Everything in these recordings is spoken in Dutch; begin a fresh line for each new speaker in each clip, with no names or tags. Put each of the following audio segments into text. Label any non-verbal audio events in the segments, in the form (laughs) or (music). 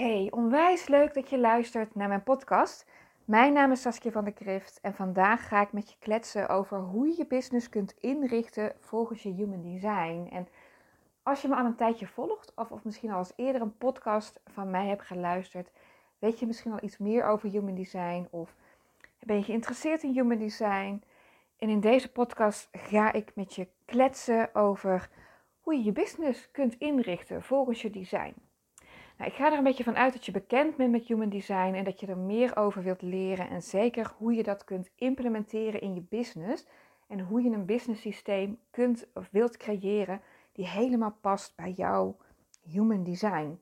Hey, onwijs leuk dat je luistert naar mijn podcast. Mijn naam is Saskia van der Krift en vandaag ga ik met je kletsen over hoe je je business kunt inrichten volgens je human design. En als je me al een tijdje volgt of, of misschien al eens eerder een podcast van mij hebt geluisterd, weet je misschien al iets meer over human design of ben je geïnteresseerd in human design? En in deze podcast ga ik met je kletsen over hoe je je business kunt inrichten volgens je design. Nou, ik ga er een beetje van uit dat je bekend bent met Human Design en dat je er meer over wilt leren. En zeker hoe je dat kunt implementeren in je business. En hoe je een business systeem kunt of wilt creëren die helemaal past bij jouw Human Design.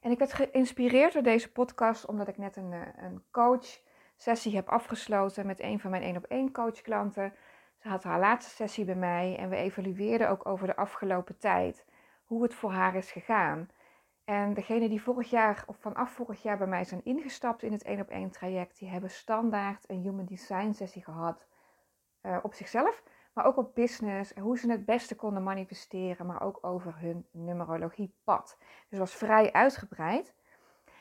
En ik werd geïnspireerd door deze podcast omdat ik net een, eh, een coach sessie heb afgesloten met een van mijn één op één coach klanten. Ze had haar laatste sessie bij mij en we evalueerden ook over de afgelopen tijd hoe het voor haar is gegaan. En degene die vorig jaar of vanaf vorig jaar bij mij zijn ingestapt in het één op één traject, die hebben standaard een human design sessie gehad uh, op zichzelf, maar ook op business, hoe ze het beste konden manifesteren, maar ook over hun numerologiepad. Dus was vrij uitgebreid.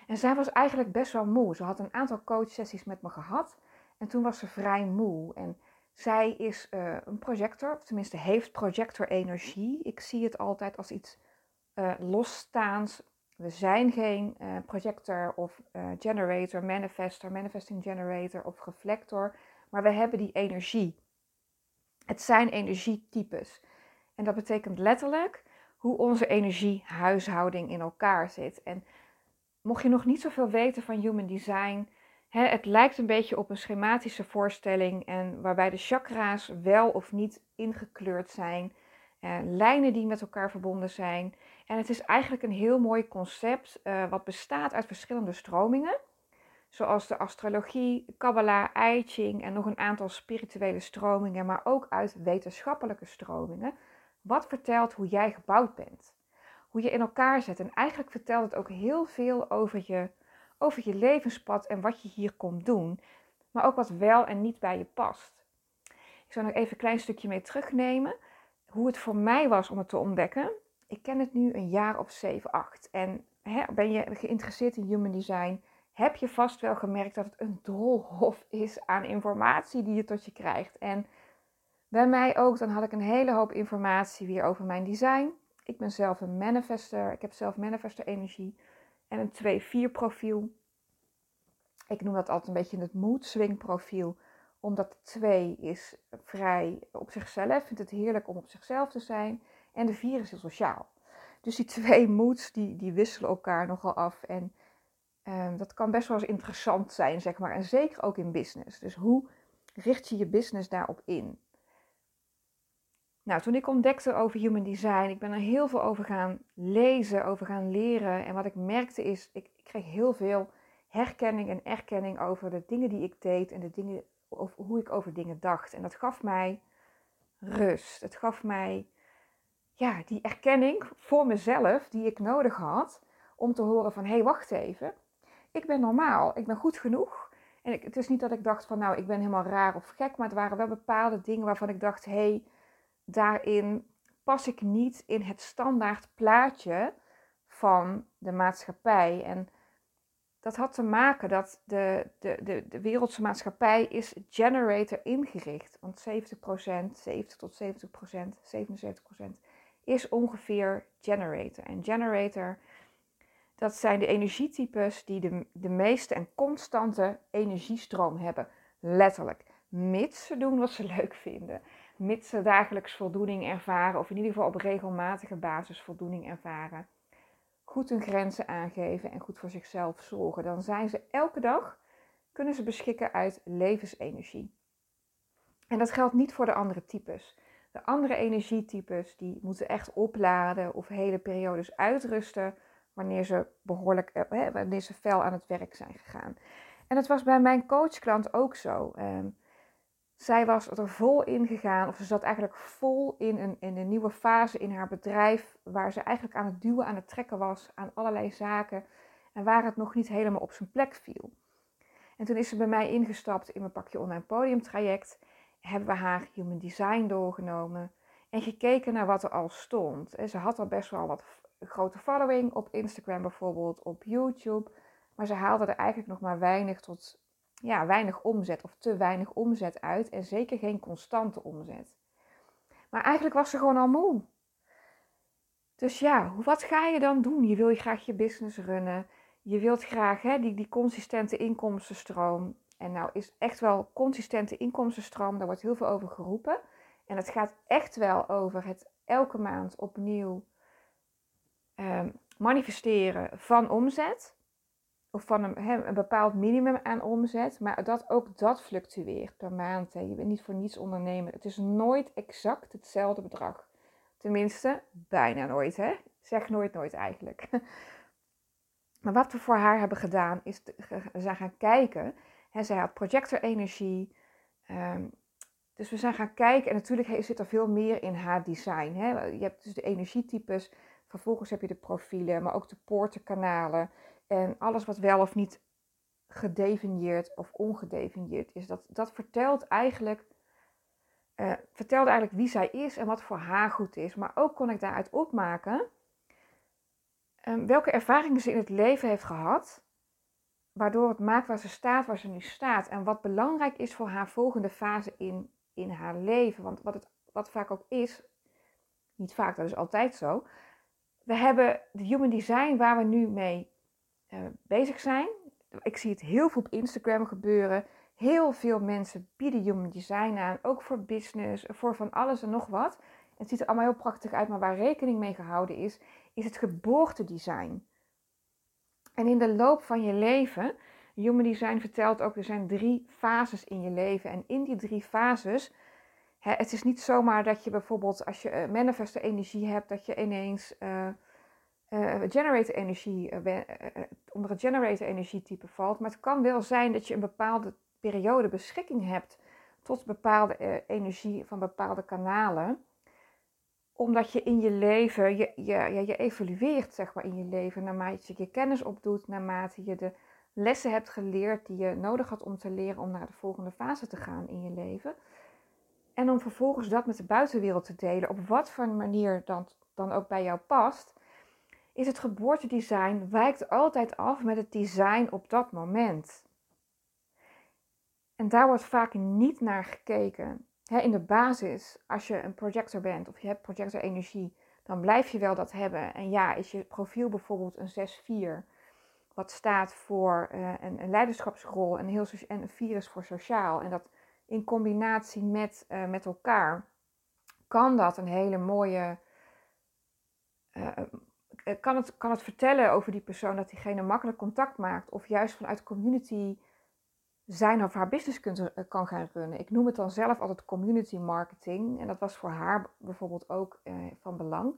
En zij was eigenlijk best wel moe. Ze had een aantal coachsessies met me gehad en toen was ze vrij moe. En zij is uh, een projector, of tenminste heeft projector energie. Ik zie het altijd als iets uh, losstaans, we zijn geen uh, projector of uh, generator, manifester, manifesting generator of reflector, maar we hebben die energie. Het zijn energietypes. En dat betekent letterlijk hoe onze energiehuishouding in elkaar zit. En mocht je nog niet zoveel weten van Human Design, hè, het lijkt een beetje op een schematische voorstelling en waarbij de chakra's wel of niet ingekleurd zijn. Uh, lijnen die met elkaar verbonden zijn. En het is eigenlijk een heel mooi concept uh, wat bestaat uit verschillende stromingen. Zoals de astrologie, Kabbalah, I Ching en nog een aantal spirituele stromingen, maar ook uit wetenschappelijke stromingen. Wat vertelt hoe jij gebouwd bent. Hoe je in elkaar zit. En eigenlijk vertelt het ook heel veel over je, over je levenspad en wat je hier komt doen. Maar ook wat wel en niet bij je past. Ik zal nog even een klein stukje mee terugnemen. Hoe het voor mij was om het te ontdekken ik ken het nu een jaar of 7, 8. En hè, ben je geïnteresseerd in human design? Heb je vast wel gemerkt dat het een doolhof is aan informatie die je tot je krijgt. En bij mij ook, dan had ik een hele hoop informatie weer over mijn design. Ik ben zelf een manifester. Ik heb zelf manifester energie en een 2-4 profiel. Ik noem dat altijd een beetje het mood swing profiel. Omdat 2 is vrij op zichzelf. Vindt het heerlijk om op zichzelf te zijn. En de vier is heel sociaal. Dus die twee (laughs) moods die, die wisselen elkaar nogal af. En um, dat kan best wel eens interessant zijn, zeg maar. En zeker ook in business. Dus hoe richt je je business daarop in? Nou, toen ik ontdekte over human design, ik ben er heel veel over gaan lezen, over gaan leren. En wat ik merkte is, ik, ik kreeg heel veel herkenning en erkenning over de dingen die ik deed en de dingen, of hoe ik over dingen dacht. En dat gaf mij rust. Het gaf mij ja, die erkenning voor mezelf die ik nodig had om te horen van hé, hey, wacht even. Ik ben normaal, ik ben goed genoeg. En het is niet dat ik dacht van nou, ik ben helemaal raar of gek, maar het waren wel bepaalde dingen waarvan ik dacht hé, hey, daarin pas ik niet in het standaard plaatje van de maatschappij. En dat had te maken dat de, de, de, de wereldse maatschappij is generator ingericht. Want 70%, 70 tot 70%, 77% is ongeveer generator. En generator, dat zijn de energietypes die de, de meeste en constante energiestroom hebben. Letterlijk. Mits ze doen wat ze leuk vinden. Mits ze dagelijks voldoening ervaren, of in ieder geval op regelmatige basis voldoening ervaren. Goed hun grenzen aangeven en goed voor zichzelf zorgen. Dan zijn ze elke dag, kunnen ze beschikken uit levensenergie. En dat geldt niet voor de andere types. De andere energietypes die moeten echt opladen of hele periodes uitrusten wanneer ze behoorlijk, eh, wanneer ze fel aan het werk zijn gegaan. En dat was bij mijn coachklant ook zo. Ehm, zij was er vol in gegaan, of ze zat eigenlijk vol in een, in een nieuwe fase in haar bedrijf, waar ze eigenlijk aan het duwen, aan het trekken was, aan allerlei zaken, en waar het nog niet helemaal op zijn plek viel. En toen is ze bij mij ingestapt in mijn pakje online podium traject hebben we haar human design doorgenomen en gekeken naar wat er al stond. En ze had al best wel wat grote following op Instagram bijvoorbeeld, op YouTube. Maar ze haalden er eigenlijk nog maar weinig tot ja, weinig omzet of te weinig omzet uit. En zeker geen constante omzet. Maar eigenlijk was ze gewoon al moe. Dus ja, wat ga je dan doen? Je wil je graag je business runnen. Je wilt graag hè, die, die consistente inkomstenstroom. En nou is echt wel consistente inkomstenstroom, daar wordt heel veel over geroepen. En het gaat echt wel over het elke maand opnieuw um, manifesteren van omzet. Van een, een, bepaald minimum aan omzet. Maar dat ook dat fluctueert per maand. Hè. Je bent niet voor niets ondernemer. Het is nooit exact hetzelfde bedrag. Tenminste, bijna nooit. Hè? Zeg nooit nooit eigenlijk. (laughs) Maar wat we voor haar hebben gedaan, is we zijn gaan kijken. Hè, zij had projectorenergie. Um, dus we zijn gaan kijken. En natuurlijk zit er veel meer in haar design. Hè? Je hebt dus de energietypes. Vervolgens heb je de profielen, maar ook de poortenkanalen. En alles wat wel of niet gedefinieerd of ongedefinieerd is. Dat, dat vertelt eigenlijk uh, vertelde eigenlijk wie zij is en wat voor haar goed is. Maar ook kon ik daaruit opmaken um, welke ervaringen ze in het leven heeft gehad. Waardoor het maakt waar ze staat, waar ze nu staat. En wat belangrijk is voor haar volgende fase in, in haar leven. Want wat het wat vaak ook is, niet vaak, dat is altijd zo. We hebben de human design waar we nu mee uh, bezig zijn. Ik zie het heel veel op Instagram gebeuren. Heel veel mensen bieden human design aan, ook voor business, voor van alles en nog wat. Het ziet er allemaal heel prachtig uit, maar waar rekening mee gehouden is, is het geboortedesign. En in de loop van je leven, Human Design vertelt ook, er zijn drie fases in je leven. En in die drie fases, het is niet zomaar dat je bijvoorbeeld, als je uh, manifeste energie hebt, dat je ineens uh, uh, generator energie, onder het generator energietype valt. Maar het kan wel zijn dat je een bepaalde periode beschikking hebt tot bepaalde energie van bepaalde kanalen. Omdat je in je leven, je, je, je evolueert zeg maar in je leven naarmate je je kennis opdoet, naarmate je de lessen hebt geleerd die je nodig had om te leren om naar de volgende fase te gaan in je leven. En om vervolgens dat met de buitenwereld te delen, op wat voor manier dan, dan ook bij jou past, is het geboortedesign wijkt altijd af met het design op dat moment. En daar wordt vaak niet naar gekeken. in de basis, als je een projector bent of je hebt projector energie, dan blijf je wel dat hebben. En ja, is je profiel bijvoorbeeld een 6-4, wat staat voor uh, een, leiderschapsrol en, heel, en een 4 is voor sociaal. En dat in combinatie met, uh, met elkaar kan dat een hele mooie. Uh, kan, het, kan het vertellen over die persoon dat diegene makkelijk contact maakt, of juist vanuit community zijn of haar business kunt, eh, kan gaan runnen. Ik noem het dan zelf altijd community marketing. En dat was voor haar bijvoorbeeld ook eh, van belang.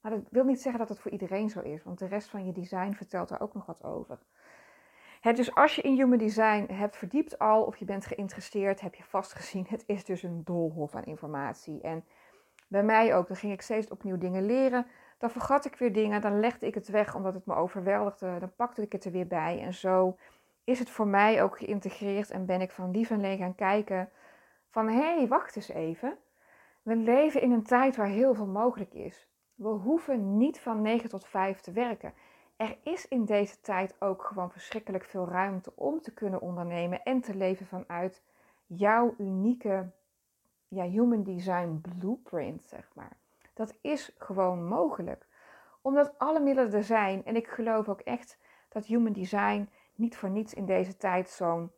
Maar dat wil niet zeggen dat het voor iedereen zo is, want de rest van je design vertelt daar ook nog wat over. dus als je in Human Design hebt verdiept al of je bent geïnteresseerd, heb je vast gezien, het is dus een doolhof aan informatie. En bij mij ook, dan ging ik steeds opnieuw dingen leren. Dan vergat ik weer dingen, dan legde ik het weg omdat het me overweldigde. Dan pakte ik het er weer bij en zo is het voor mij ook geïntegreerd en ben ik van lief en leeg gaan kijken van hé, hey, wacht eens even. We leven in een tijd waar heel veel mogelijk is. We hoeven niet van 9 tot 5 te werken. Er is in deze tijd ook gewoon verschrikkelijk veel ruimte om te kunnen ondernemen en te leven vanuit jouw unieke human design blueprint, zeg maar. Dat is gewoon mogelijk. Omdat alle middelen er zijn en ik geloof ook echt dat human design niet voor niets in deze tijd zo'n.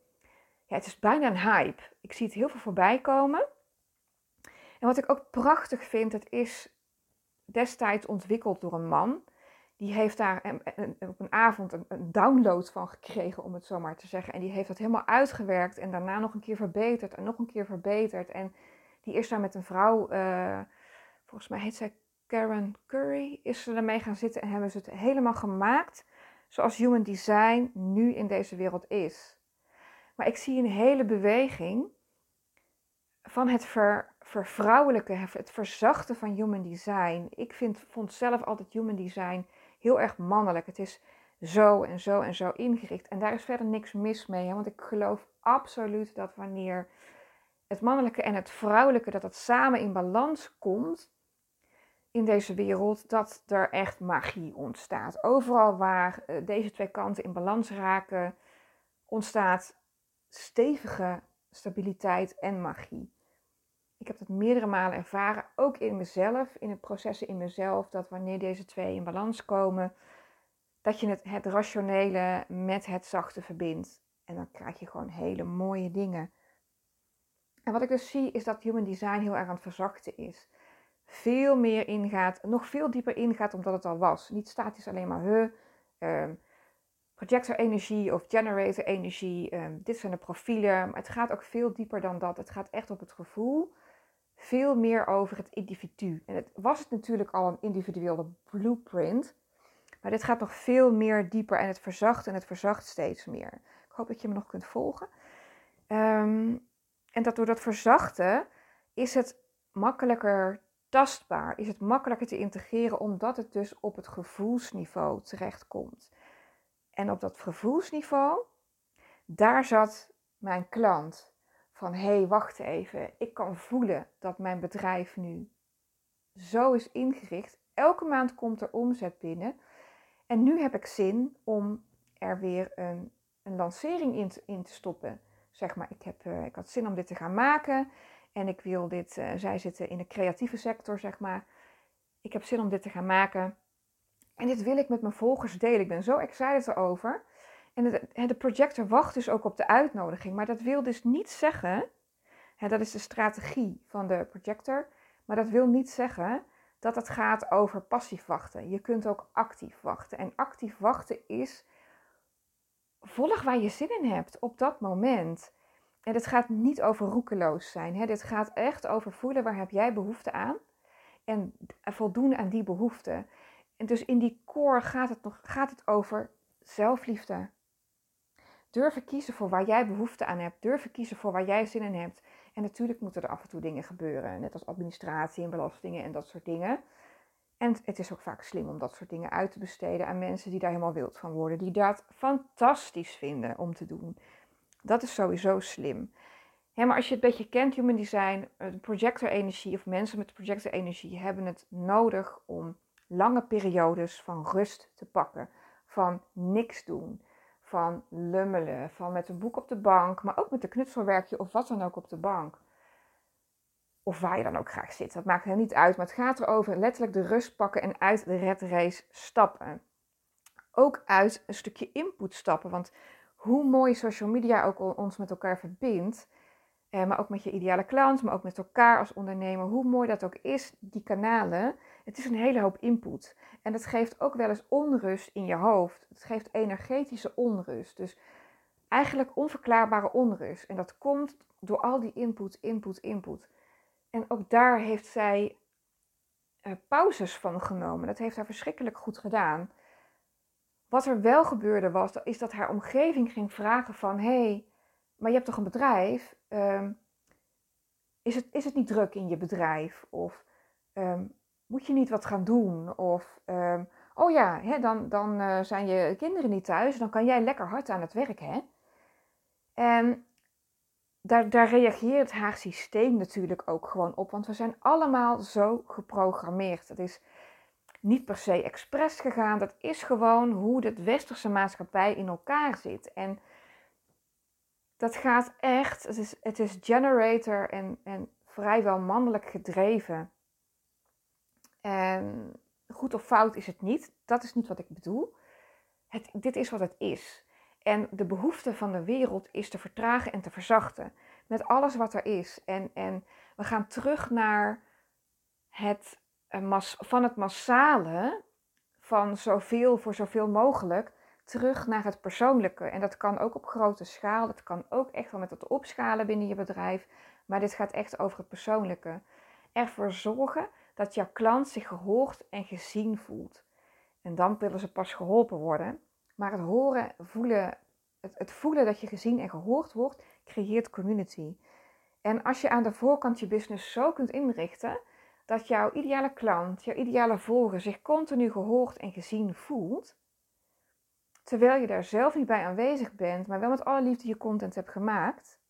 Ja, het is bijna een hype. Ik zie het heel veel voorbij komen. En wat ik ook prachtig vind, het is destijds ontwikkeld door een man. Die heeft daar op een avond een, download van gekregen, om het zo maar te zeggen. En die heeft dat helemaal uitgewerkt en daarna nog een keer verbeterd en nog een keer verbeterd. En die is daar met een vrouw, uh, volgens mij heet zij Karen Curry, is ze ermee gaan zitten en hebben ze het helemaal gemaakt zoals human design nu in deze wereld is. Maar ik zie een hele beweging van het ver, vervrouwelijken, het verzachten van human design. Ik vind, vond zelf altijd human design heel erg mannelijk. Het is zo en zo en zo ingericht. En daar is verder niks mis mee. Hè? Want ik geloof absoluut dat wanneer het mannelijke en het vrouwelijke, dat dat samen in balans komt, in deze wereld dat er echt magie ontstaat. Overal waar eh, deze twee kanten in balans raken, ontstaat stevige stabiliteit en magie. Ik heb dat meerdere malen ervaren, ook in mezelf, in het processen in mezelf, dat wanneer deze twee in balans komen, dat je het, het rationele met het zachte verbindt. En dan krijg je gewoon hele mooie dingen. En wat ik dus zie is dat human design heel erg aan het verzachten is. Veel meer ingaat, nog veel dieper ingaat omdat het al was. Niet statisch alleen maar uh, projector energie of generator energie. Um, dit zijn de profielen. Maar het gaat ook veel dieper dan dat. Het gaat echt op het gevoel. Veel meer over het individu. En het was het natuurlijk al een individuele blueprint. Maar dit gaat nog veel meer dieper en het verzacht en het verzacht steeds meer. Ik hoop dat je me nog kunt volgen. Um, en dat door dat verzachten is het makkelijker tastbaar, is het makkelijker te integreren, omdat het dus op het gevoelsniveau terechtkomt. En op dat gevoelsniveau, daar zat mijn klant van hé, hey, wacht even, ik kan voelen dat mijn bedrijf nu zo is ingericht. Elke maand komt er omzet binnen. En nu heb ik zin om er weer een, een lancering in te, in te stoppen zeg maar, ik, heb, uh, ik had zin om dit te gaan maken en ik wil dit, uh, zij zitten in de creatieve sector, zeg maar. Ik heb zin om dit te gaan maken en dit wil ik met mijn volgers delen. Ik ben zo excited erover. En de, de projector wacht dus ook op de uitnodiging, maar dat wil dus niet zeggen, hè, dat is de strategie van de projector, maar dat wil niet zeggen dat het gaat over passief wachten. Je kunt ook actief wachten. En actief wachten is volg waar je zin in hebt op dat moment. En het gaat niet over roekeloos zijn. Hè? Dit gaat echt over voelen waar heb jij behoefte aan. En voldoen aan die behoefte. En dus in die core gaat het, nog, gaat het over zelfliefde. Durven kiezen voor waar jij behoefte aan hebt. Durven kiezen voor waar jij zin in hebt. En natuurlijk moeten er af en toe dingen gebeuren. Net als administratie en belastingen en dat soort dingen. En het is ook vaak slim om dat soort dingen uit te besteden aan mensen die daar helemaal wild van worden. Die dat fantastisch vinden om te doen. Dat is sowieso slim. maar als je het beetje kent, human design, projector energie of mensen met projector energie hebben het nodig om lange periodes van rust te pakken. Van niks doen. Van lummelen. Van met een boek op de bank, maar ook met een knutselwerkje of wat dan ook op de bank of waar je dan ook graag zit. Dat maakt er niet uit, maar het gaat erover letterlijk de rust pakken en uit de red race stappen. Ook uit een stukje input stappen, want hoe mooi social media ook ons met elkaar verbindt, eh, maar ook met je ideale klant, maar ook met elkaar als ondernemer, hoe mooi dat ook is, die kanalen, het is een hele hoop input. En het geeft ook wel eens onrust in je hoofd. Het geeft energetische onrust. Dus eigenlijk onverklaarbare onrust. En dat komt door al die input, input, input. En ook daar heeft zij uh, pauzes van genomen. Dat heeft haar verschrikkelijk goed gedaan. Wat er wel gebeurde was, is dat haar omgeving ging vragen van... hé, hey, maar je hebt toch een bedrijf? Ehm, is, het, is het niet druk in je bedrijf? Of ehm, moet je niet wat gaan doen? Of, um, oh ja, hè, dan, dan uh, zijn je kinderen niet thuis. Dan kan jij lekker hard aan het werk, hè? En daar, daar reageert haar systeem natuurlijk ook gewoon op. Want we zijn allemaal zo geprogrammeerd. Het is niet per se expres gegaan. Dat is gewoon hoe de westerse maatschappij in elkaar zit. En dat gaat echt, het is, het is generator en, en vrijwel mannelijk gedreven. En goed of fout is het niet. Dat is niet wat ik bedoel. Het, dit is wat het is. En de behoefte van de wereld is te vertragen en te verzachten. Met alles wat er is. En, en we gaan terug naar het, van het massale, van zoveel voor zoveel mogelijk, terug naar het persoonlijke. En dat kan ook op grote schaal. Dat kan ook echt wel met het opschalen binnen je bedrijf. Maar dit gaat echt over het persoonlijke. Ervoor zorgen dat jouw klant zich gehoord en gezien voelt. En dan willen ze pas geholpen worden. Maar het horen, voelen, het, het voelen dat je gezien en gehoord wordt, creëert community. En als je aan de voorkant je business zo kunt inrichten dat jouw ideale klant, jouw ideale volger zich continu gehoord en gezien voelt, terwijl je daar zelf niet bij aanwezig bent, maar wel met alle liefde je content hebt gemaakt,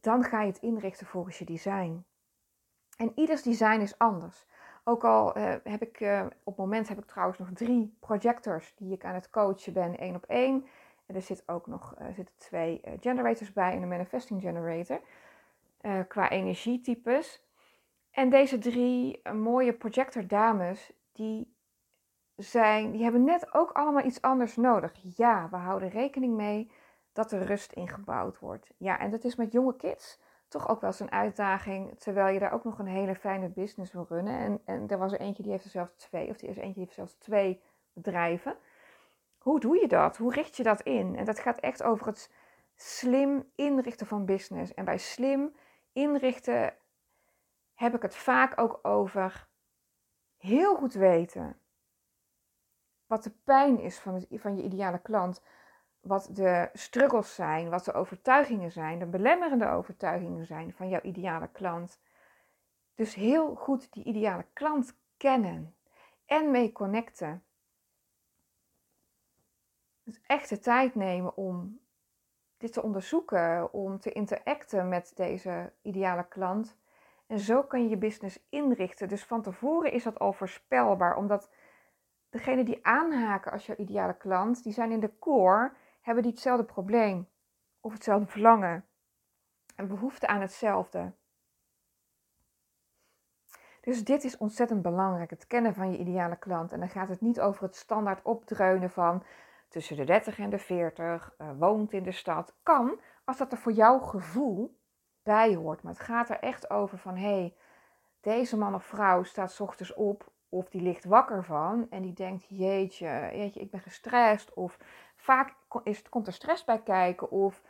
dan ga je het inrichten volgens je design. En ieders design is anders. Ook al uh, heb ik uh, op het moment heb ik trouwens nog drie projectors die ik aan het coachen ben, één op één. En er zit ook nog uh, zitten twee generators bij en een manifesting generator qua energietypes. En deze drie mooie projector dames, die, zijn, die hebben net ook allemaal iets anders nodig. Ja, we houden rekening mee dat er rust ingebouwd wordt. Ja, en dat is met jonge kids toch ook wel eens een uitdaging, terwijl je daar ook nog een hele fijne business wil runnen. En, en er was er eentje die heeft er zelfs twee, of die is eentje die heeft zelfs twee bedrijven. Hoe doe je dat? Hoe richt je dat in? En dat gaat echt over het slim inrichten van business. En bij slim inrichten heb ik het vaak ook over heel goed weten wat de pijn is van, van je ideale klant wat de struggles zijn, wat de overtuigingen zijn, de belemmerende overtuigingen zijn van jouw ideale klant. Dus heel goed die ideale klant kennen en mee connecten. Dus echt de tijd nemen om te onderzoeken, om te interacten met deze ideale klant. En zo kan je je business inrichten. Dus van tevoren is dat al voorspelbaar, omdat degene die aanhaken als jouw ideale klant, die zijn in de core hebben die hetzelfde probleem of hetzelfde verlangen en behoefte aan hetzelfde. Dus dit is ontzettend belangrijk, het kennen van je ideale klant. En dan gaat het niet over het standaard opdreunen van tussen de 30 en de 40, uh, eh, woont in de stad. Kan, als dat er voor jouw gevoel bij hoort. Maar het gaat er echt over van, hé, hey, deze man of vrouw staat ochtends op of die ligt wakker van en die denkt, jeetje, jeetje ik ben gestrest. Of vaak is, komt er stress bij kijken of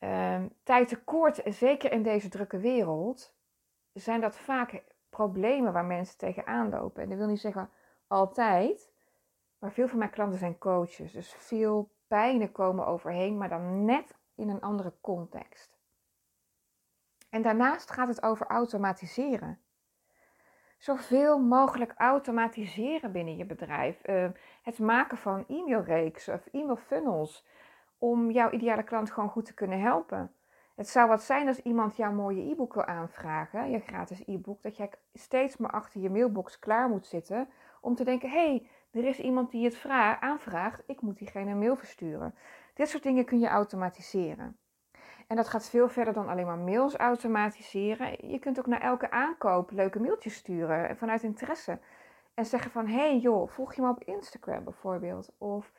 uh, tijd tekort, zeker in deze drukke wereld, zijn dat vaak problemen waar mensen tegenaan lopen. En dat wil niet zeggen altijd, maar veel van mijn klanten zijn coaches. Dus veel pijnen komen overheen, maar dan net in een andere context. En daarnaast gaat het over automatiseren zoveel mogelijk automatiseren binnen je bedrijf. Uh, het maken van e-mailreeks of e-mail funnels om jouw ideale klant gewoon goed te kunnen helpen. Het zou wat zijn als iemand jouw mooie e-book wil aanvragen, je gratis e-book, dat jij steeds maar achter je mailbox klaar moet zitten om te denken: hé, hey, er is iemand die het aanvraagt, ik moet diegene een mail versturen. Dit soort dingen kun je automatiseren. En dat gaat veel verder dan alleen maar mails automatiseren. Je kunt ook naar elke aankoop leuke mailtjes sturen vanuit interesse. En zeggen van, hey joh, volg je me op Instagram bijvoorbeeld. Of,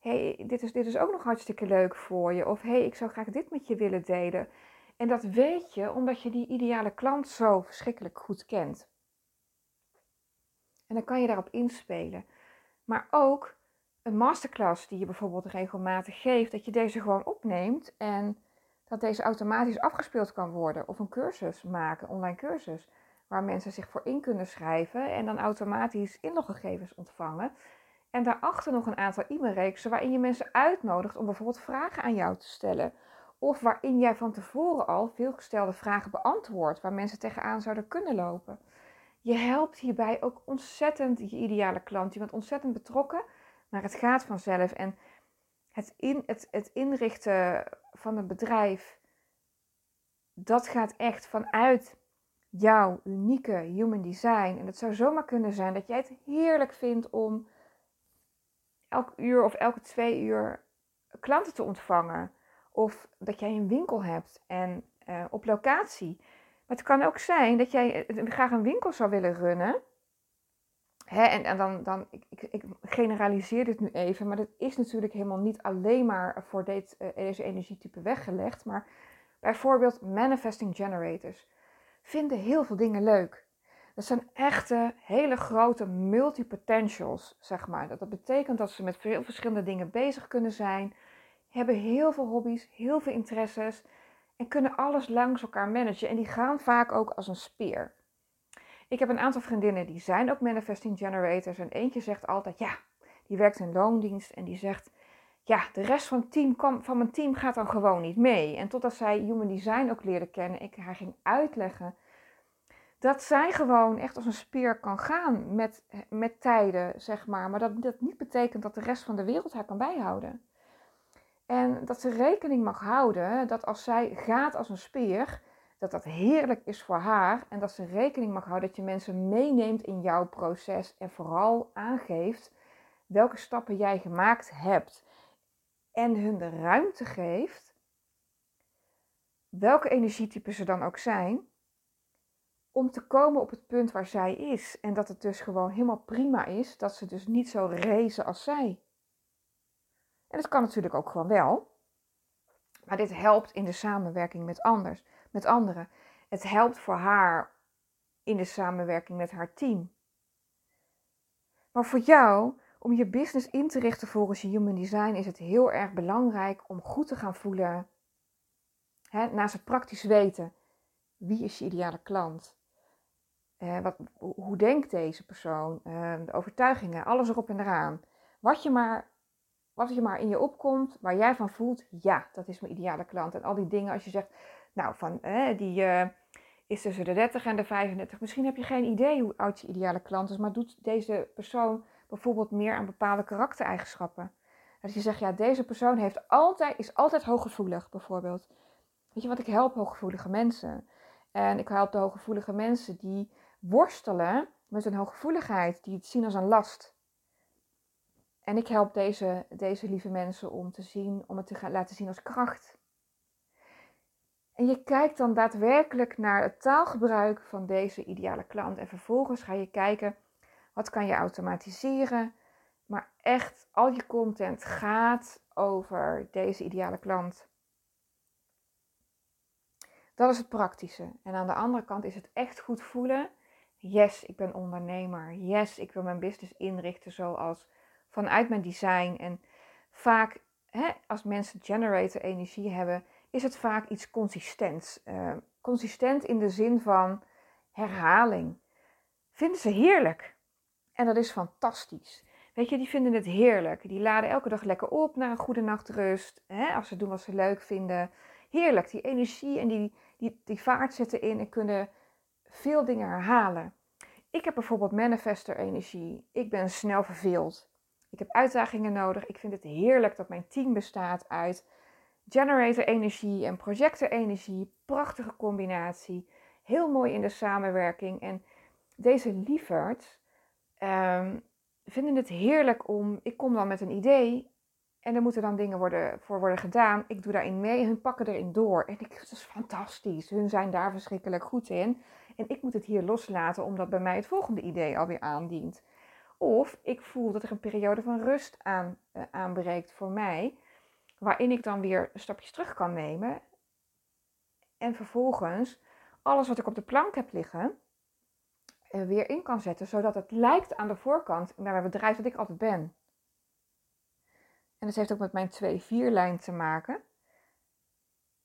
hey, dit is, dit is ook nog hartstikke leuk voor je. Of, hey, ik zou graag dit met je willen delen. En dat weet je omdat je die ideale klant zo verschrikkelijk goed kent. En dan kan je daarop inspelen. Maar ook een masterclass die je bijvoorbeeld regelmatig geeft, dat je deze gewoon opneemt en dat deze automatisch afgespeeld kan worden. Of een cursus maken, online cursus, waar mensen zich voor in kunnen schrijven en dan automatisch inloggegevens ontvangen. En daarachter nog een aantal e-mailreeksen waarin je mensen uitnodigt om bijvoorbeeld vragen aan jou te stellen. Of waarin jij van tevoren al veel gestelde vragen beantwoordt waar mensen tegenaan zouden kunnen lopen. Je helpt hierbij ook ontzettend je ideale klant. Je bent ontzettend betrokken, maar het gaat vanzelf. En het, in, het, het inrichten van een bedrijf, dat gaat echt vanuit jouw unieke human design. En het zou zomaar kunnen zijn dat jij het heerlijk vindt om elk uur of elke twee uur klanten te ontvangen. Of dat jij een winkel hebt en uh, op locatie. Maar het kan ook zijn dat jij eh, graag een winkel zou willen runnen. Hè, en, en dan, dan ik, ik, ik, generaliseer dit nu even, maar dit is natuurlijk helemaal niet alleen maar voor dit, uh, deze energietype weggelegd. Maar bijvoorbeeld manifesting generators vinden heel veel dingen leuk. Dat zijn echte, hele grote multipotentials, zeg maar. Dat, dat betekent dat ze met veel verschillende dingen bezig kunnen zijn, hebben heel veel hobby's, heel veel interesses en kunnen alles langs elkaar managen. En die gaan vaak ook als een speer. Ik heb een aantal vriendinnen die zijn ook manifesting generators. En eentje zegt altijd, ja, die werkt in loondienst. En die zegt, ja, de rest van, team van mijn team gaat dan gewoon niet mee. En totdat zij human design ook leerde kennen, ik haar ging uitleggen dat zij gewoon echt als een speer kan gaan met, met tijden, zeg maar. Maar dat dat niet betekent dat de rest van de wereld haar kan bijhouden. En dat ze rekening mag houden dat als zij gaat als een speer, dat dat heerlijk is voor haar en dat ze rekening mag houden dat je mensen meeneemt in jouw proces en vooral aangeeft welke stappen jij gemaakt hebt en hun de ruimte geeft, welke energietypen ze dan ook zijn, om te komen op het punt waar zij is. En dat het dus gewoon helemaal prima is dat ze dus niet zo rezen als zij. En dat kan natuurlijk ook gewoon wel. Maar dit helpt in de samenwerking met, anders, met anderen. Het helpt voor haar in de samenwerking met haar team. Maar voor jou, om je business in te richten volgens je human design, is het heel erg belangrijk om goed te gaan voelen. Hè, naast het praktisch weten, wie is je ideale klant? Uh, wat, hoe denkt deze persoon? Uh, de overtuigingen, alles erop en eraan. Wat je, maar, wat je maar in je opkomt, waar jij van voelt, ja, dat is mijn ideale klant. En al die dingen, als je zegt, nou, van, die is tussen de 30 en de 35. Misschien heb je geen idee hoe oud je ideale klant is, maar doet deze persoon bijvoorbeeld meer aan bepaalde karaktereigenschappen. Dat je zegt, ja, deze persoon heeft altijd, is altijd hooggevoelig, bijvoorbeeld. Weet je wat, ik help hooggevoelige mensen. En ik help de hooggevoelige mensen die worstelen met een hooggevoeligheid, die het zien als een last. En ik help deze, deze lieve mensen om, te zien, om het te laten zien als kracht. En je kijkt dan daadwerkelijk naar het taalgebruik van deze ideale klant. En vervolgens ga je kijken, wat kan je automatiseren? Maar echt, al je content gaat over deze ideale klant. Dat is het praktische. En aan de andere kant is het echt goed voelen yes, ik ben ondernemer. Yes, ik wil mijn business inrichten zoals vanuit mijn design. En vaak, hè, als mensen generator energie hebben, is het vaak iets consistents. Uh, consistent in de zin van herhaling. Vinden ze heerlijk. En dat is fantastisch. Weet je, die vinden het heerlijk. Die laden elke dag lekker op naar een goede nachtrust. Hè, als ze doen wat ze leuk vinden. Heerlijk, die energie en die, die, die vaart zitten in en kunnen veel dingen herhalen. Ik heb bijvoorbeeld manifester energie. Ik ben snel verveeld. Ik heb uitdagingen nodig. Ik vind het heerlijk dat mijn team bestaat uit generator energie en projector energie. Prachtige combinatie. Heel mooi in de samenwerking. En deze lieverds um, vinden het heerlijk om. Ik kom dan met een idee. En er moeten dan dingen worden, voor worden gedaan. Ik doe daarin mee. Hun pakken erin door. En ik, dat is fantastisch. Hun zijn daar verschrikkelijk goed in. En ik moet het hier loslaten omdat bij mij het volgende idee alweer aandient. Of ik voel dat er een periode van rust aan, uh, aanbreekt voor mij, waarin ik dan weer stapjes terug kan nemen. En vervolgens alles wat ik op de plank heb liggen, weer in kan zetten, zodat het lijkt aan de voorkant naar het bedrijf dat ik altijd ben. En dat heeft ook met mijn 2-4 lijn te maken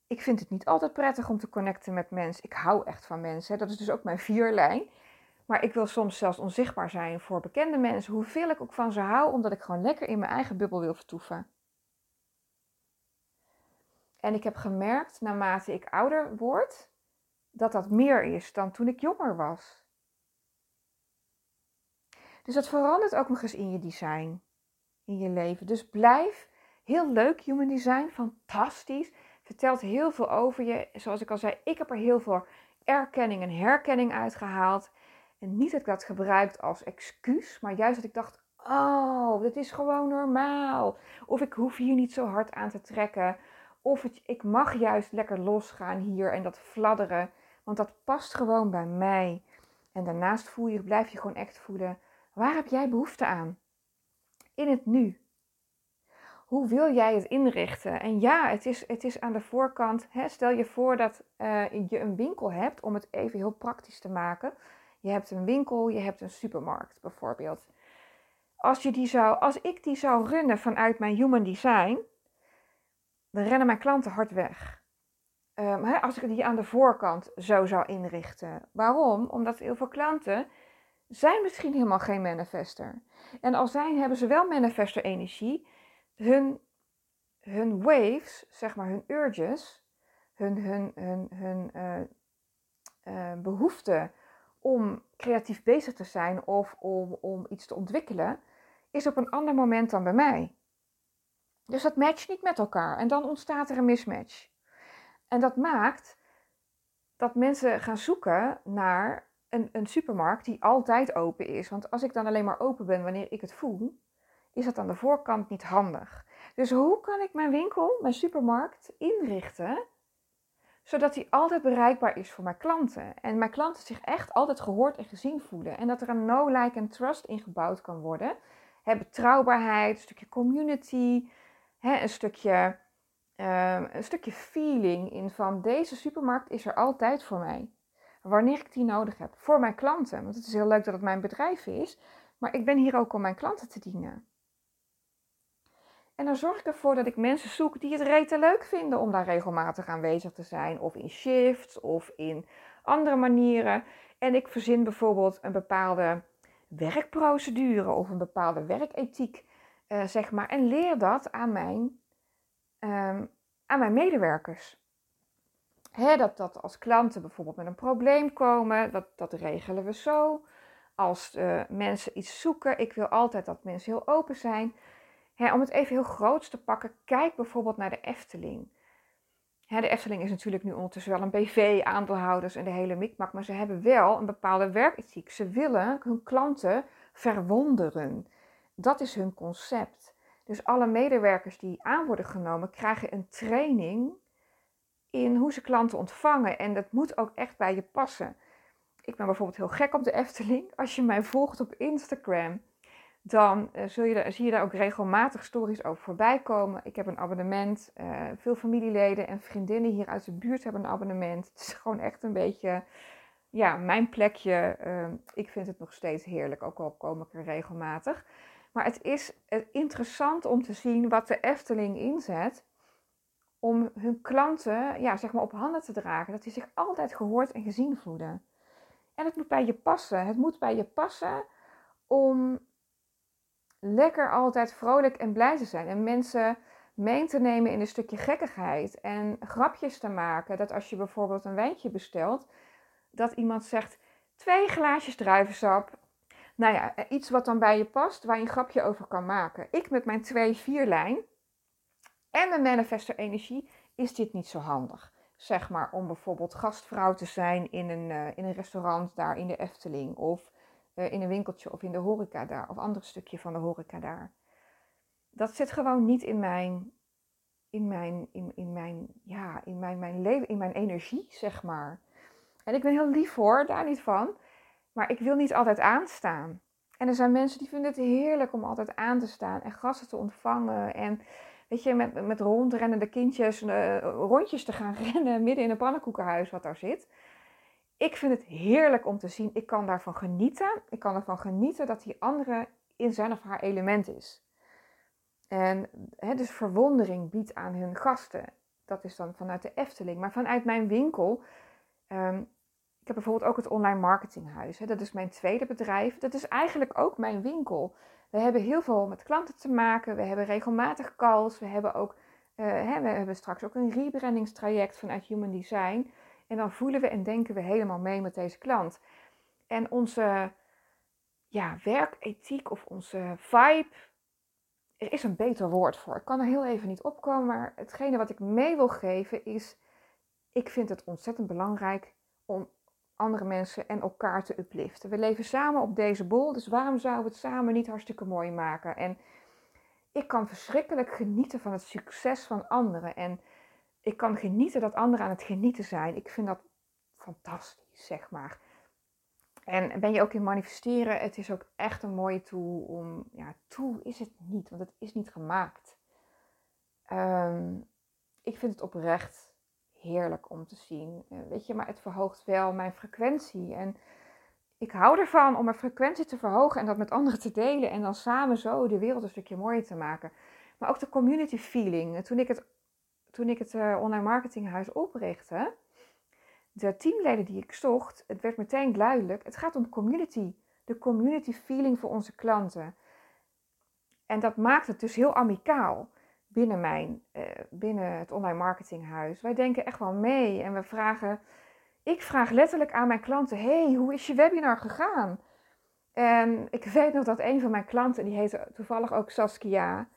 ik vind het niet altijd prettig om te connecten met mensen. Ik hou echt van mensen. Dat is dus ook mijn vierlijn. Maar ik wil soms zelfs onzichtbaar zijn voor bekende mensen. Hoeveel ik ook van ze hou, omdat ik gewoon lekker in mijn eigen bubbel wil vertoeven. En ik heb gemerkt, naarmate ik ouder word, dat dat meer is dan toen ik jonger was. Dus dat verandert ook nog eens in je design, in je leven. Dus blijf heel leuk, human design, fantastisch vertelt heel veel over je. Zoals ik al zei, ik heb er heel veel erkenning en herkenning uitgehaald. En niet dat ik dat gebruikt als excuus, maar juist dat ik dacht: oh, dit is gewoon normaal. Of ik hoef hier niet zo hard aan te trekken. Of ik mag juist lekker losgaan hier en dat fladderen. Want dat past gewoon bij mij. En daarnaast voel je, blijf je gewoon echt voelen. Waar heb jij behoefte aan? In het nu hoe wil jij het inrichten? En ja, het is, het is aan de voorkant. Hè, stel je voor dat uh, je een winkel hebt, om het even heel praktisch te maken. Je hebt een winkel, je hebt een supermarkt bijvoorbeeld. Als, je die zou, als ik die zou runnen vanuit mijn human design, dan rennen mijn klanten hard weg. Hè, als ik die aan de voorkant zo zou inrichten. Waarom? Omdat heel veel klanten zijn misschien helemaal geen manifester. En als zijn, hebben ze wel manifester energie hun, hun waves, zeg maar hun urges, hun, hun, hun, hun uh, uh, behoefte om creatief bezig te zijn of om, om iets te ontwikkelen, is op een ander moment dan bij mij. Dus dat matcht niet met elkaar en dan ontstaat er een mismatch. En dat maakt dat mensen gaan zoeken naar een, een supermarkt die altijd open is. Want als ik dan alleen maar open ben wanneer ik het voel, is dat aan de voorkant niet handig. Dus hoe kan ik mijn winkel, mijn supermarkt inrichten, zodat die altijd bereikbaar is voor mijn klanten? En mijn klanten zich echt altijd gehoord en gezien voelen. En dat er een no, like en trust ingebouwd kan worden. He, betrouwbaarheid, een stukje community, een, stukje, ehm, een stukje feeling in van deze supermarkt is er altijd voor mij. Wanneer ik die nodig heb. Voor mijn klanten. Want het is heel leuk dat het mijn bedrijf is. Maar ik ben hier ook om mijn klanten te dienen. En dan zorg ik ervoor dat ik mensen zoek die het rete leuk vinden om daar regelmatig aanwezig te zijn. Of in shifts of in andere manieren. En ik verzin bijvoorbeeld een bepaalde werkprocedure of een bepaalde werkethiek, uh, zeg maar. En leer dat aan mijn, um, aan mijn medewerkers. Dat, dat als klanten bijvoorbeeld met een probleem komen, dat, dat regelen we zo. Als uh, mensen iets zoeken, ik wil altijd dat mensen heel open zijn. Om het even heel groots te pakken, kijk bijvoorbeeld naar de Efteling. De Efteling is natuurlijk nu ondertussen wel een BV, aandeelhouders en de hele mikmak, maar ze hebben wel een bepaalde werkethiek. Ze willen hun klanten verwonderen. Dat is hun concept. Dus alle medewerkers die aan worden genomen, krijgen een training in hoe ze klanten ontvangen. En dat moet ook echt bij je passen. Ik ben bijvoorbeeld heel gek op de Efteling. Als je mij volgt op Instagram, dan zul je zie je daar ook regelmatig stories over voorbij komen. Ik heb een abonnement. Uh, veel familieleden en vriendinnen hier uit de buurt hebben een abonnement. Het is gewoon echt een beetje ja, mijn plekje. Uh, ik vind het nog steeds heerlijk, ook al kom ik er regelmatig. Maar het is interessant om te zien wat de Efteling inzet om hun klanten ja, zeg maar op handen te dragen. Dat die zich altijd gehoord en gezien voelen. En het moet bij je passen. Het moet bij je passen om lekker altijd vrolijk en blij te zijn. En mensen mee te nemen in een stukje gekkigheid. En grapjes te maken. Dat als je bijvoorbeeld een wijntje bestelt, dat iemand zegt: twee glaasjes druivensap. Nou ja, iets wat dan bij je past, waar je een grapje over kan maken. Ik met mijn 2-4 lijn en mijn manifester energie is dit niet zo handig. Zeg maar om bijvoorbeeld gastvrouw te zijn in een, uh, in een restaurant daar in de Efteling. Of in een winkeltje of in de horeca daar. Of ander stukje van de horeca daar. Dat zit gewoon niet in mijn, in mijn, in, in mijn, ja, in mijn, mijn leven, in mijn energie, zeg maar. En ik ben heel lief hoor, daar niet van. Maar ik wil niet altijd aanstaan. En er zijn mensen die vinden het heerlijk om altijd aan te staan en gasten te ontvangen. En weet je, met, met rondrennende kindjes uh, rondjes te gaan (laughs) rennen midden in een pannenkoekenhuis wat daar zit. Ik vind het heerlijk om te zien. Ik kan daarvan genieten. Ik kan ervan genieten dat die andere in zijn of haar element is. En hè, dus verwondering biedt aan hun gasten. Dat is dan vanuit de Efteling. Maar vanuit mijn winkel. Um, ik heb bijvoorbeeld ook het online marketinghuis. Hè, dat is mijn tweede bedrijf. Dat is eigenlijk ook mijn winkel. We hebben heel veel met klanten te maken. We hebben regelmatig calls. We hebben ook, uh, hè, we hebben straks ook een rebrandingstraject vanuit Human Design. En dan voelen we en denken we helemaal mee met deze klant. En onze ja, werkethiek of onze vibe, er is een beter woord voor. Ik kan er heel even niet opkomen, maar hetgene wat ik mee wil geven is, ik vind het ontzettend belangrijk om andere mensen en elkaar te upliften. We leven samen op deze bol, dus waarom zouden we het samen niet hartstikke mooi maken? En ik kan verschrikkelijk genieten van het succes van anderen. En ik kan genieten dat anderen aan het genieten zijn. Ik vind dat fantastisch, zeg maar. En ben je ook in manifesteren? Het is ook echt een mooie tool om. Ja, tool is het niet, want het is niet gemaakt. Ehm, ik vind het oprecht heerlijk om te zien. Eh, weet je, maar het verhoogt wel mijn frequentie. En ik hou ervan om mijn frequentie te verhogen en dat met anderen te delen. En dan samen zo de wereld een stukje mooier te maken. Maar ook de community feeling. Toen ik het, toen ik het uh, online marketinghuis oprichtte, de teamleden die ik zocht, het werd meteen duidelijk. Het gaat om community. De community feeling voor onze klanten. En dat maakt het dus heel amicaal binnen, mijn, uh, binnen het online marketinghuis. Wij denken echt wel mee en we vragen, ik vraag letterlijk aan mijn klanten, hey, hoe is je webinar gegaan? En ik weet nog dat een van mijn klanten, die heette toevallig ook Saskia,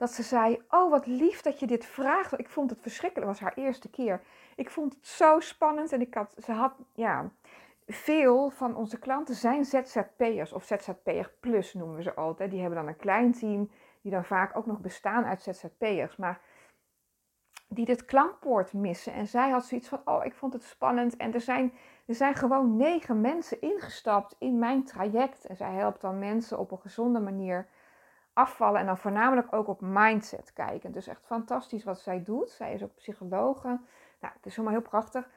dat ze zei: Oh, wat lief dat je dit vraagt. Ik vond het verschrikkelijk. Het was haar eerste keer. Ik vond het zo spannend. En ik had, ze had, ja, veel van onze klanten zijn ZZP'ers of ZZP'er plus noemen we ze altijd. Die hebben dan een klein team, die dan vaak ook nog bestaan uit ZZP'ers. Maar die dit klankpoort missen. En zij had zoiets van: Oh, ik vond het spannend. En er zijn, er zijn gewoon negen mensen ingestapt in mijn traject. En zij helpt dan mensen op een gezonde manier afvallen. En dan voornamelijk ook op mindset kijken. Dus echt fantastisch wat zij doet. Zij is ook psychologe. Nou, het is helemaal heel prachtig.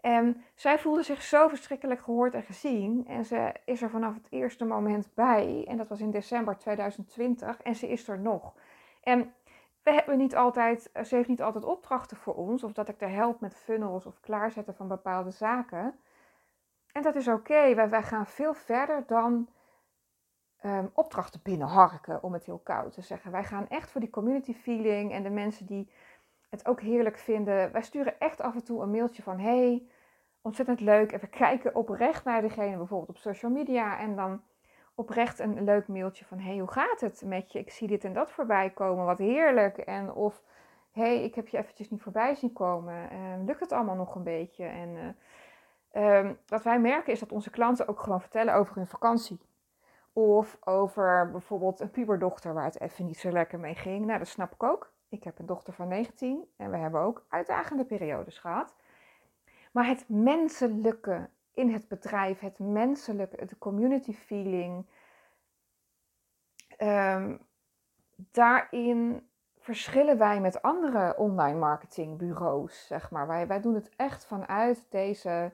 En zij voelde zich zo verschrikkelijk gehoord en gezien. En ze is er vanaf het eerste moment bij. En dat was in december 2020. En ze is er nog. En we hebben niet altijd, ze heeft niet altijd opdrachten voor ons. Of dat ik haar help met funnels of klaarzetten van bepaalde zaken. En dat is oké. Wij gaan veel verder dan um, opdrachten binnenharken, om het heel koud te zeggen. Wij gaan echt voor die community feeling en de mensen die het ook heerlijk vinden. Wij sturen echt af en toe een mailtje van: hey, ontzettend leuk. Even kijken oprecht naar degene, bijvoorbeeld op social media. En dan oprecht een leuk mailtje van: hey, hoe gaat het met je? Ik zie dit en dat voorbij komen, wat heerlijk. En of hey, ik heb je eventjes niet voorbij zien komen. Uh, lukt het allemaal nog een beetje? En uh, wat wij merken is dat onze klanten ook gewoon vertellen over hun vakantie. Of over bijvoorbeeld een puberdochter waar het even niet zo lekker mee ging. Nou, dat snap ik ook. Ik heb een dochter van 19 en we hebben ook uitdagende periodes gehad. Maar het menselijke in het bedrijf, het menselijke, de community feeling, um, daarin verschillen wij met andere online marketingbureaus, zeg maar. Wij, wij doen het echt vanuit deze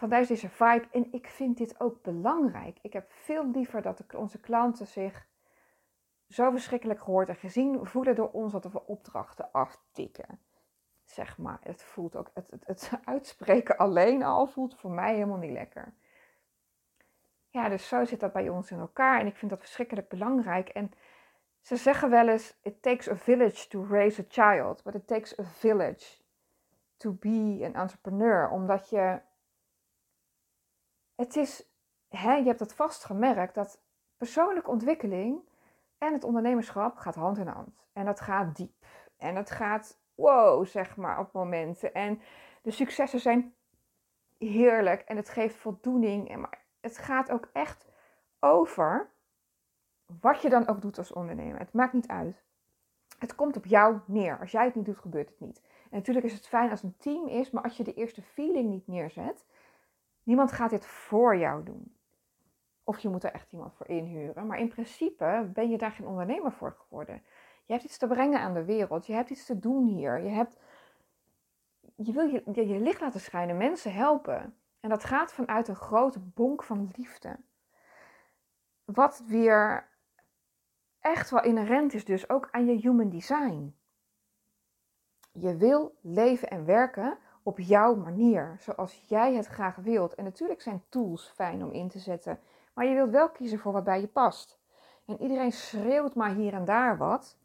vanuit deze vibe. En ik vind dit ook belangrijk. Ik heb veel liever dat onze klanten zich zo verschrikkelijk gehoord en gezien voelen door ons dat we opdrachten aftikken. Zeg maar, het voelt ook, het, het, het (laughs) uitspreken alleen al voelt voor mij helemaal niet lekker. Ja, dus zo zit dat bij ons in elkaar en ik vind dat verschrikkelijk belangrijk. En ze zeggen wel eens: It takes a village to raise a child, but it takes a village to be an entrepreneur. Omdat je het is, hè, je hebt het vast gemerkt, dat persoonlijke ontwikkeling en het ondernemerschap gaat hand in hand. En dat gaat diep. En dat gaat wow, zeg maar, op momenten. En de successen zijn heerlijk en het geeft voldoening. En maar het gaat ook echt over wat je dan ook doet als ondernemer. Het maakt niet uit. Het komt op jou neer. Als jij het niet doet, gebeurt het niet. En natuurlijk is het fijn als een team is, maar als je de eerste feeling niet neerzet, Niemand gaat dit voor jou doen. Of je moet er echt iemand voor inhuren. Maar in principe ben je daar geen ondernemer voor geworden. Je hebt iets te brengen aan de wereld. Je hebt iets te doen hier. Je, hebt, je wil je, je, je licht laten schijnen, mensen helpen. En dat gaat vanuit een grote bonk van liefde. Wat weer echt wel inherent is dus ook aan je human design. Je wil leven en werken op jouw manier, zoals jij het graag wilt. En natuurlijk zijn tools fijn om in te zetten, maar je wilt wel kiezen voor wat bij je past. En iedereen schreeuwt maar hier en daar wat.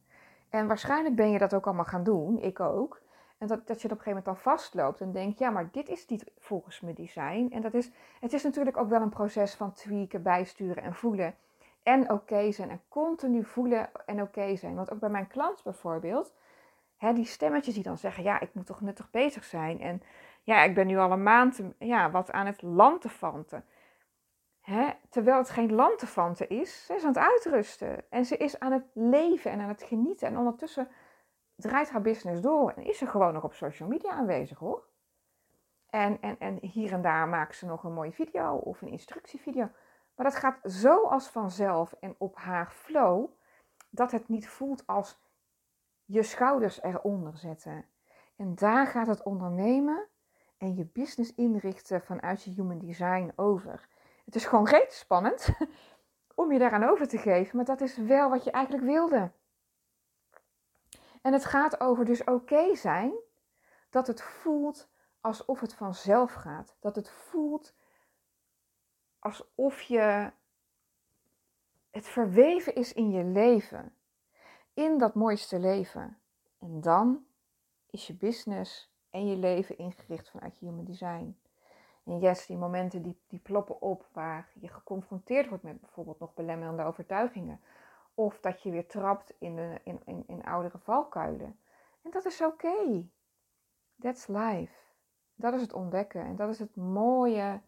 En waarschijnlijk ben je dat ook allemaal gaan doen, ik ook. En dat, dat je op een gegeven moment dan vastloopt en denkt, ja, maar dit is niet volgens mijn design. En dat is, het is natuurlijk ook wel een proces van tweaken, bijsturen en voelen. En oké zijn en continu voelen en oké zijn. Want ook bij mijn klant bijvoorbeeld, hè, die stemmetjes die dan zeggen, ja, ik moet toch nuttig bezig zijn. En ja, ik ben nu al een maand ja, wat aan het lantefanten. Hè, terwijl het geen lantefanten is, ze is aan het uitrusten. En ze is aan het leven en aan het genieten. En ondertussen draait haar business door en is ze gewoon nog op social media aanwezig hoor. En, en, en hier en daar maakt ze nog een mooie video of een instructievideo. Maar dat gaat zo als vanzelf en op haar flow, dat het niet voelt als je schouders eronder zetten. En daar gaat het ondernemen en je business inrichten vanuit je human design over. Het is gewoon reet spannend (laughs) om je daaraan over te geven, maar dat is wel wat je eigenlijk wilde. En het gaat over dus oké zijn dat het voelt alsof het vanzelf gaat. Dat het voelt alsof je het verweven is in je leven in dat mooiste leven. En dan is je business en je leven ingericht vanuit je human design. En yes, die momenten die, die ploppen op waar je geconfronteerd wordt met bijvoorbeeld nog belemmerende overtuigingen. Of dat je weer trapt in, de, in, in, in oudere valkuilen. En dat is oké. That's life. Dat is het ontdekken. En dat is het mooie,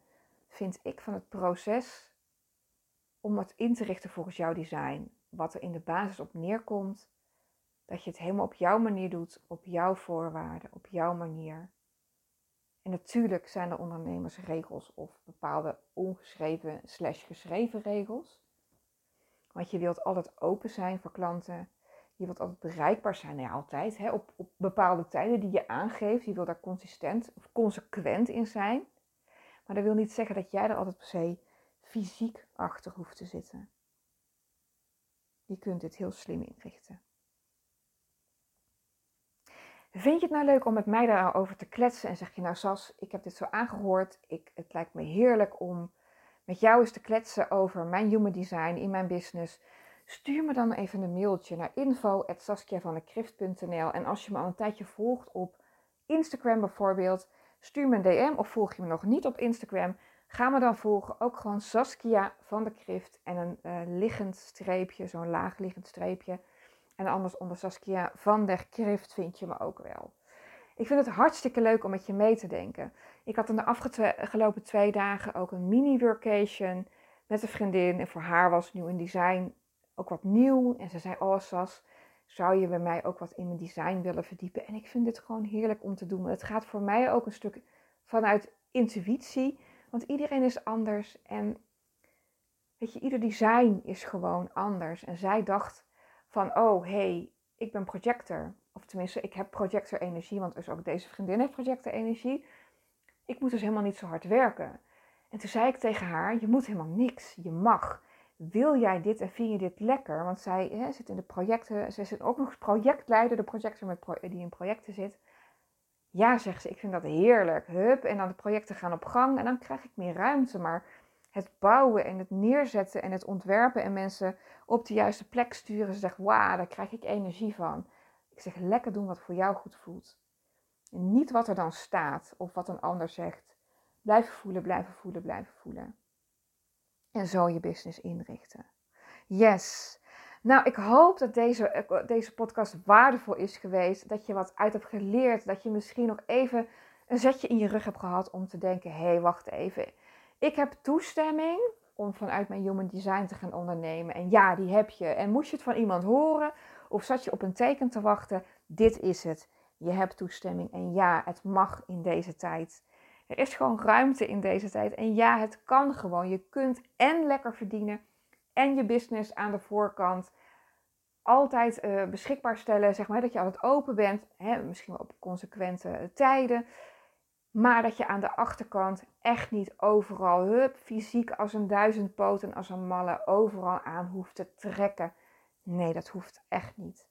vind ik, van het proces om het in te richten volgens jouw design. Wat er in de basis op neerkomt, dat je het helemaal op jouw manier doet, op jouw voorwaarden, op jouw manier. En natuurlijk zijn er ondernemersregels of bepaalde ongeschreven slash geschreven regels. Want je wilt altijd open zijn voor klanten. Je wilt altijd bereikbaar zijn, nee, altijd, hè, op, op bepaalde tijden die je aangeeft. Je wil daar consistent of consequent in zijn. Maar dat wil niet zeggen dat jij er altijd per se fysiek achter hoeft te zitten. Je kunt dit heel slim inrichten. Vind je het nou leuk om met mij daarover te kletsen en zeg je nou Sas, ik heb dit zo aangehoord, ik, het lijkt me heerlijk om met jou eens te kletsen over mijn human design in mijn business. Stuur me dan even een mailtje naar info.saskiavannekrift.nl En als je me al een tijdje volgt op Instagram bijvoorbeeld, stuur me een DM of volg je me nog niet op Instagram, ga me dan volgen. Ook gewoon Saskia van de Krift en een uh, liggend streepje, zo'n laag liggend streepje. En anders onder Saskia van der Krift vind je me ook wel. Ik vind het hartstikke leuk om met je mee te denken. Ik had in de afgelopen twee dagen ook een mini-workation met een vriendin. En voor haar was nieuw in design ook wat nieuw. En ze zei, oh Sas, zou je bij mij ook wat in mijn design willen verdiepen? En ik vind dit gewoon heerlijk om te doen. Het gaat voor mij ook een stuk vanuit intuïtie. Want iedereen is anders. En weet je, ieder design is gewoon anders. En zij dacht van, oh hey, ik ben projector. Of tenminste, ik heb projector energie, want dus ook deze vriendin heeft projector energie. Ik moet dus helemaal niet zo hard werken. En toen zei ik tegen haar, je moet helemaal niks, je mag. Wil jij dit en vind je dit lekker? Want zij hè, zit in de projecten, ze zit ook nog projectleider, de projector met die in projecten zit. Ja, zegt ze, ik vind dat heerlijk. Hup, en dan de projecten gaan op gang en dan krijg ik meer ruimte. Maar het bouwen en het neerzetten en het ontwerpen en mensen op de juiste plek sturen. Ze zegt, wauw, daar krijg ik energie van. Ik zeg, lekker doen wat voor jou goed voelt. En niet wat er dan staat of wat een ander zegt. Blijven voelen, blijven voelen, blijven voelen. En zo je business inrichten. Yes. Nou, ik hoop dat deze, deze podcast waardevol is geweest. Dat je wat uit hebt geleerd. Dat je misschien nog even een zetje in je rug hebt gehad om te denken: hé, hey, wacht even. Ik heb toestemming om vanuit mijn human design te gaan ondernemen. En ja, die heb je. En moest je het van iemand horen of zat je op een teken te wachten? Dit is het. Je hebt toestemming. En ja, het mag in deze tijd. Er is gewoon ruimte in deze tijd. En ja, het kan gewoon. Je kunt en lekker verdienen en je business aan de voorkant altijd uh, beschikbaar stellen. Zeg maar dat je altijd open bent. Hè, misschien wel op consequente tijden. Maar dat je aan de achterkant echt niet overal, hup, fysiek als een duizendpoot en als een malle, overal aan hoeft te trekken. Nee, dat hoeft echt niet.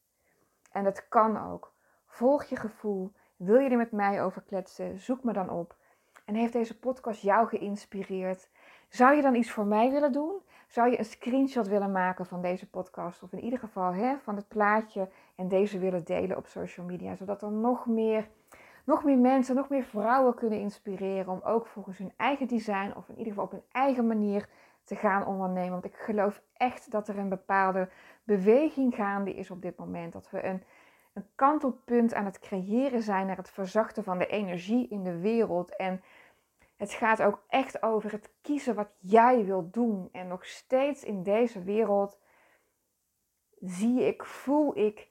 En dat kan ook. Volg je gevoel. Wil je er met mij over kletsen? Zoek me dan op. En heeft deze podcast jou geïnspireerd? Zou je dan iets voor mij willen doen? Zou je een screenshot willen maken van deze podcast? Of in ieder geval hè, van het plaatje en deze willen delen op social media, zodat er nog meer nog meer mensen, nog meer vrouwen kunnen inspireren om ook volgens hun eigen design of in ieder geval op hun eigen manier te gaan ondernemen. Want ik geloof echt dat er een bepaalde beweging gaande is op dit moment. Dat we een, een kantelpunt aan het creëren zijn naar het verzachten van de energie in de wereld. En het gaat ook echt over het kiezen wat jij wilt doen. En nog steeds in deze wereld zie ik, voel ik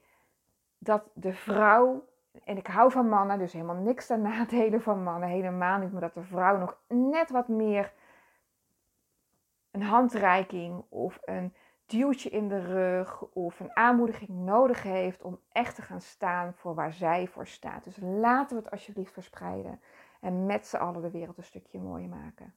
dat de vrouw en ik hou van mannen, dus helemaal niks ten (laughs) nadelen van mannen. Helemaal niet, maar dat de vrouw nog net wat meer een handreiking of een duwtje in de rug of een aanmoediging nodig heeft om echt te gaan staan voor waar zij voor staat. Dus laten we het alsjeblieft verspreiden en met z'n allen de wereld een stukje mooier maken.